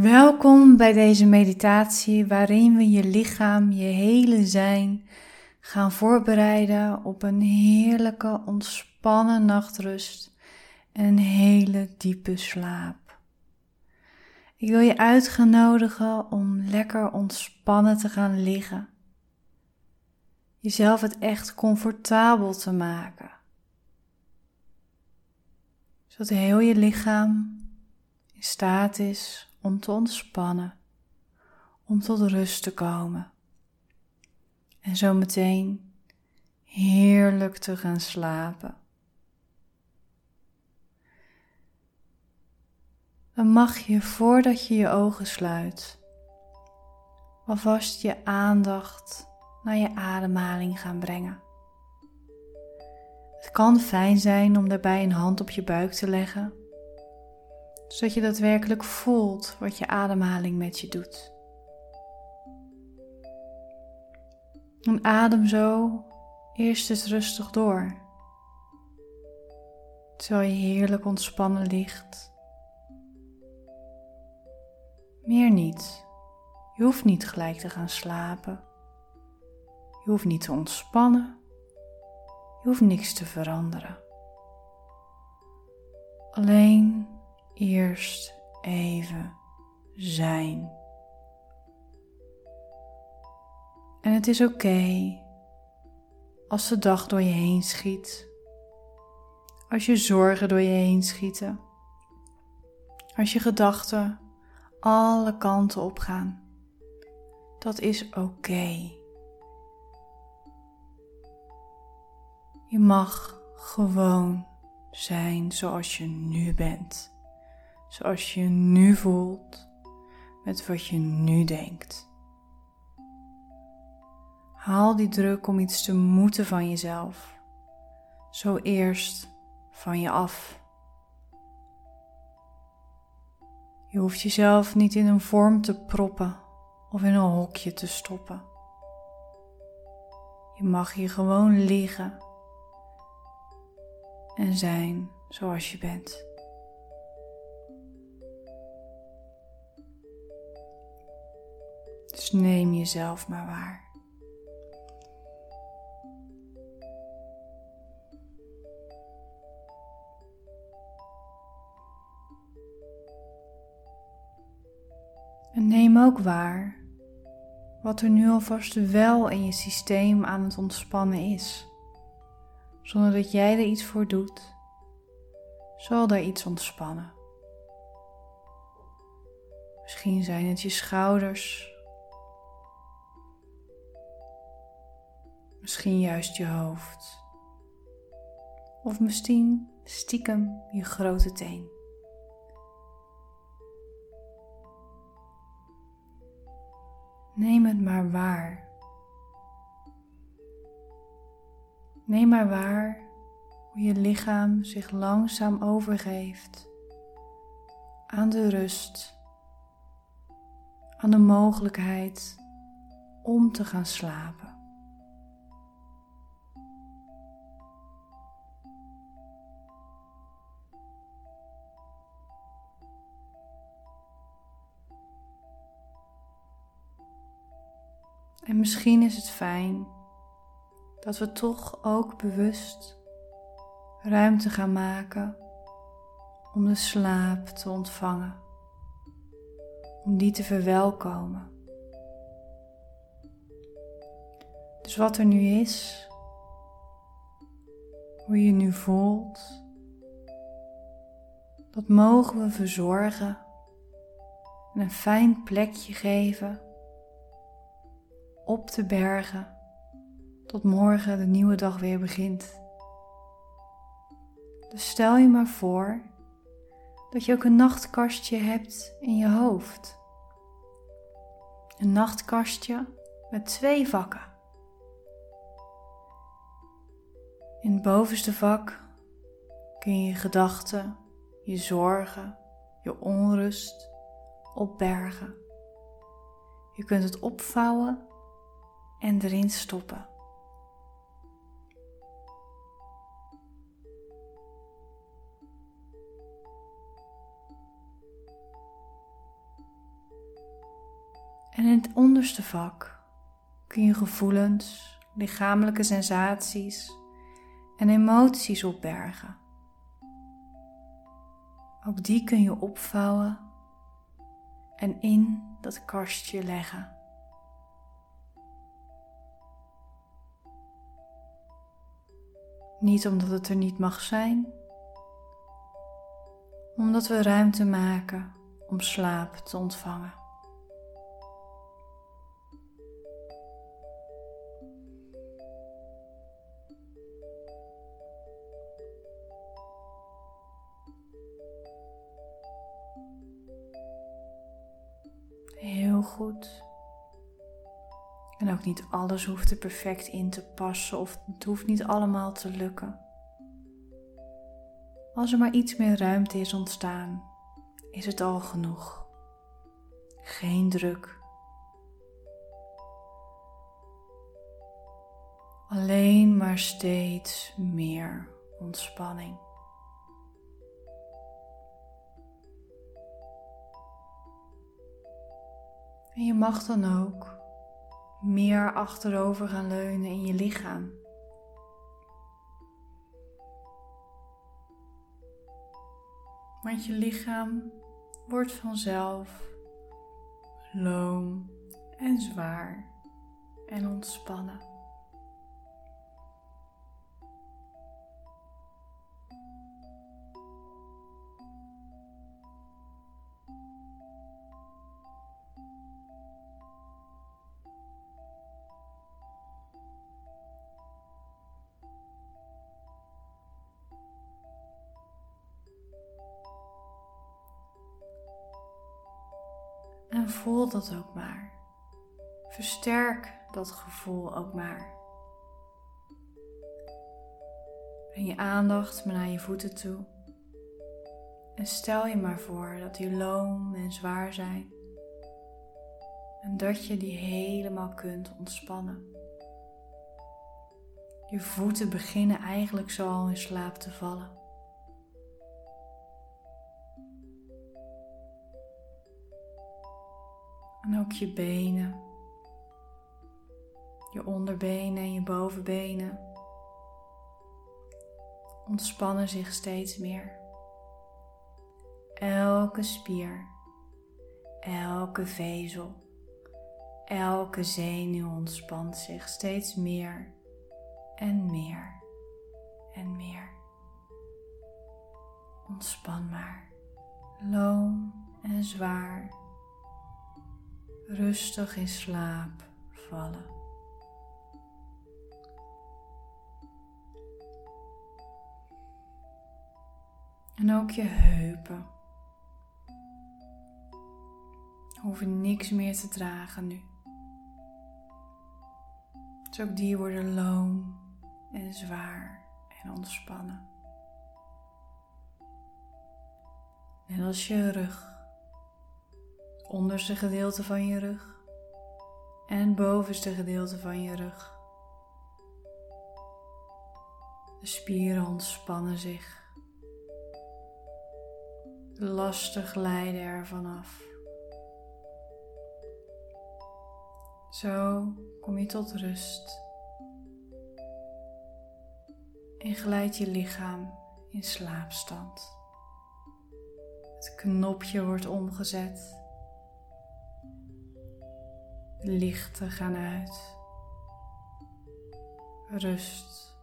Welkom bij deze meditatie waarin we je lichaam, je hele zijn gaan voorbereiden op een heerlijke, ontspannen nachtrust en een hele diepe slaap. Ik wil je uitgenodigen om lekker ontspannen te gaan liggen. Jezelf het echt comfortabel te maken. Zodat heel je lichaam in staat is om te ontspannen, om tot rust te komen. En zo meteen heerlijk te gaan slapen. Dan mag je voordat je je ogen sluit, alvast je aandacht naar je ademhaling gaan brengen. Het kan fijn zijn om daarbij een hand op je buik te leggen zodat je daadwerkelijk voelt wat je ademhaling met je doet. En adem zo eerst eens rustig door, terwijl je heerlijk ontspannen ligt. Meer niet. Je hoeft niet gelijk te gaan slapen. Je hoeft niet te ontspannen. Je hoeft niks te veranderen. Alleen eerst even zijn. En het is oké als de dag door je heen schiet, als je zorgen door je heen schieten, als je gedachten alle kanten op gaan. Dat is oké. Je mag gewoon zijn zoals je nu bent zoals je nu voelt, met wat je nu denkt. Haal die druk om iets te moeten van jezelf, zo eerst van je af. Je hoeft jezelf niet in een vorm te proppen of in een hokje te stoppen. Je mag hier gewoon liggen en zijn zoals je bent. Dus neem jezelf maar waar. En neem ook waar wat er nu alvast wel in je systeem aan het ontspannen is. Zonder dat jij er iets voor doet, zal er iets ontspannen. Misschien zijn het je schouders Misschien juist je hoofd. Of misschien stiekem je grote teen. Neem het maar waar. Neem maar waar hoe je lichaam zich langzaam overgeeft aan de rust, aan de mogelijkheid om te gaan slapen. En misschien is het fijn dat we toch ook bewust ruimte gaan maken om de slaap te ontvangen, om die te verwelkomen. Dus wat er nu is, hoe je nu voelt, dat mogen we verzorgen en een fijn plekje geven op te bergen tot morgen de nieuwe dag weer begint. Dus stel je maar voor dat je ook een nachtkastje hebt in je hoofd. Een nachtkastje met twee vakken. In het bovenste vak kun je je gedachten, je zorgen, je onrust opbergen. Je kunt het opvouwen en erin stoppen. En in het onderste vak kun je gevoelens, lichamelijke sensaties en emoties opbergen. Ook die kun je opvouwen en in dat kastje leggen. Niet omdat het er niet mag zijn, omdat we ruimte maken om slaap te ontvangen. Heel goed. En ook niet alles hoeft er perfect in te passen of het hoeft niet allemaal te lukken. Als er maar iets meer ruimte is ontstaan, is het al genoeg. Geen druk. Alleen maar steeds meer ontspanning. En je mag dan ook meer achterover gaan leunen in je lichaam. Want je lichaam wordt vanzelf loom en zwaar en ontspannen. En voel dat ook maar. Versterk dat gevoel ook maar. Breng je aandacht maar naar je voeten toe. En stel je maar voor dat die loom en zwaar zijn. En dat je die helemaal kunt ontspannen. Je voeten beginnen eigenlijk zo al in slaap te vallen. Je benen, je onderbenen en je bovenbenen ontspannen zich steeds meer. Elke spier, elke vezel, elke zenuw ontspant zich steeds meer en meer en meer. Ontspan maar, loom en zwaar rustig in slaap vallen. En ook je heupen. Hoeven niks meer te dragen nu. Dus ook die worden loom en zwaar en ontspannen. Net als je rug onderste gedeelte van je rug en bovenste gedeelte van je rug. De spieren ontspannen zich. De lasten glijden er vanaf. Zo kom je tot rust en glijdt je lichaam in slaapstand. Het knopje wordt omgezet lichten gaan uit. Rust,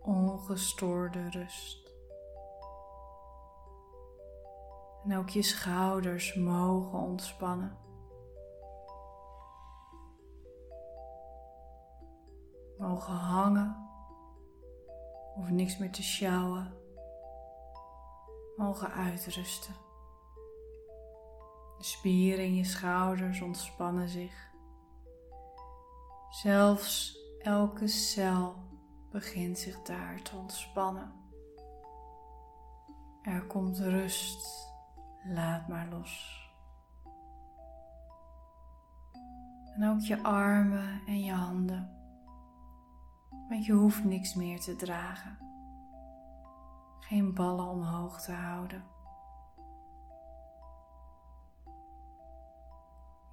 ongestoorde rust. En ook je schouders mogen ontspannen. Mogen hangen. Of niks meer te sjouwen. Mogen uitrusten. De spieren in je schouders ontspannen zich. Zelfs elke cel begint zich daar te ontspannen. Er komt rust, laat maar los. En ook je armen en je handen, want je hoeft niks meer te dragen. Geen ballen omhoog te houden.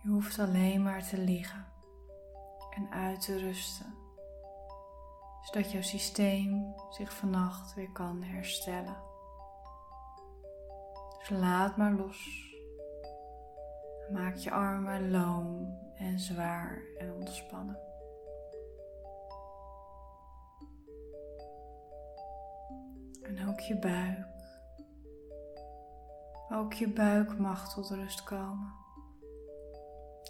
Je hoeft alleen maar te liggen en uit te rusten, zodat jouw systeem zich vannacht weer kan herstellen. Dus laat maar los. Maak je armen loom en zwaar en ontspannen. En ook je buik. Ook je buik mag tot rust komen.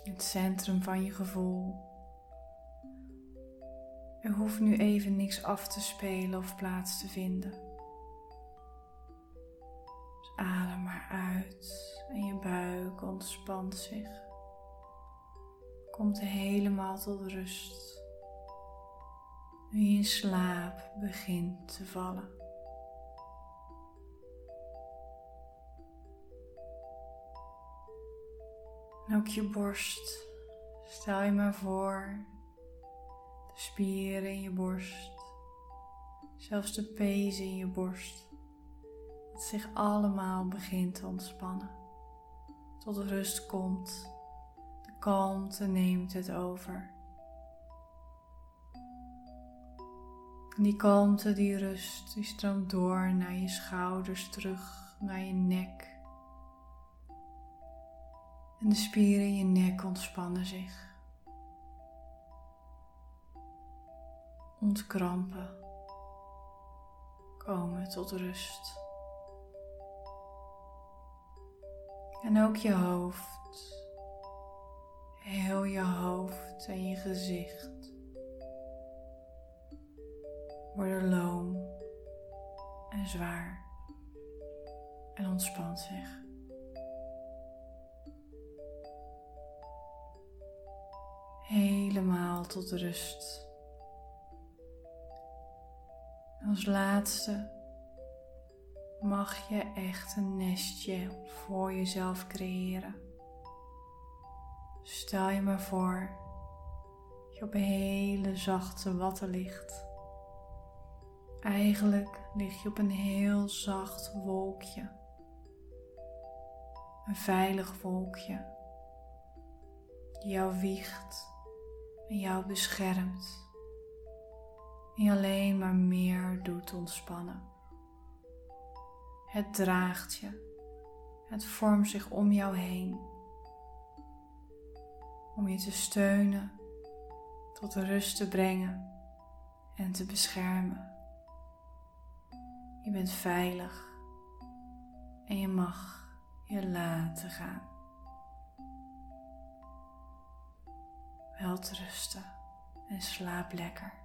Het centrum van je gevoel. Er hoeft nu even niks af te spelen of plaats te vinden. Dus adem maar uit en je buik ontspant zich. Komt helemaal tot rust. Nu je in slaap begint te vallen. En ook je borst. Stel je maar voor. Spieren in je borst. Zelfs de pezen in je borst. Dat zich allemaal begint te ontspannen. Tot rust komt. De kalmte neemt het over. die kalmte, die rust, die stroomt door naar je schouders terug, naar je nek en de spieren in je nek ontspannen zich. Ontkrampen. Komen tot rust. En ook je hoofd. Heel je hoofd en je gezicht worden loom en zwaar en ontspant zich. helemaal tot rust. Als laatste mag je echt een nestje voor jezelf creëren. Stel je maar voor je op een hele zachte watten ligt. Eigenlijk lig je op een heel zacht wolkje. Een veilig wolkje die jou wiegt en jou beschermt je alleen maar meer doet ontspannen. Het draagt je, het vormt zich om jou heen, om je te steunen, tot rust te brengen en te beschermen. Je bent veilig en je mag je laten gaan. Welterusten en slaap lekker.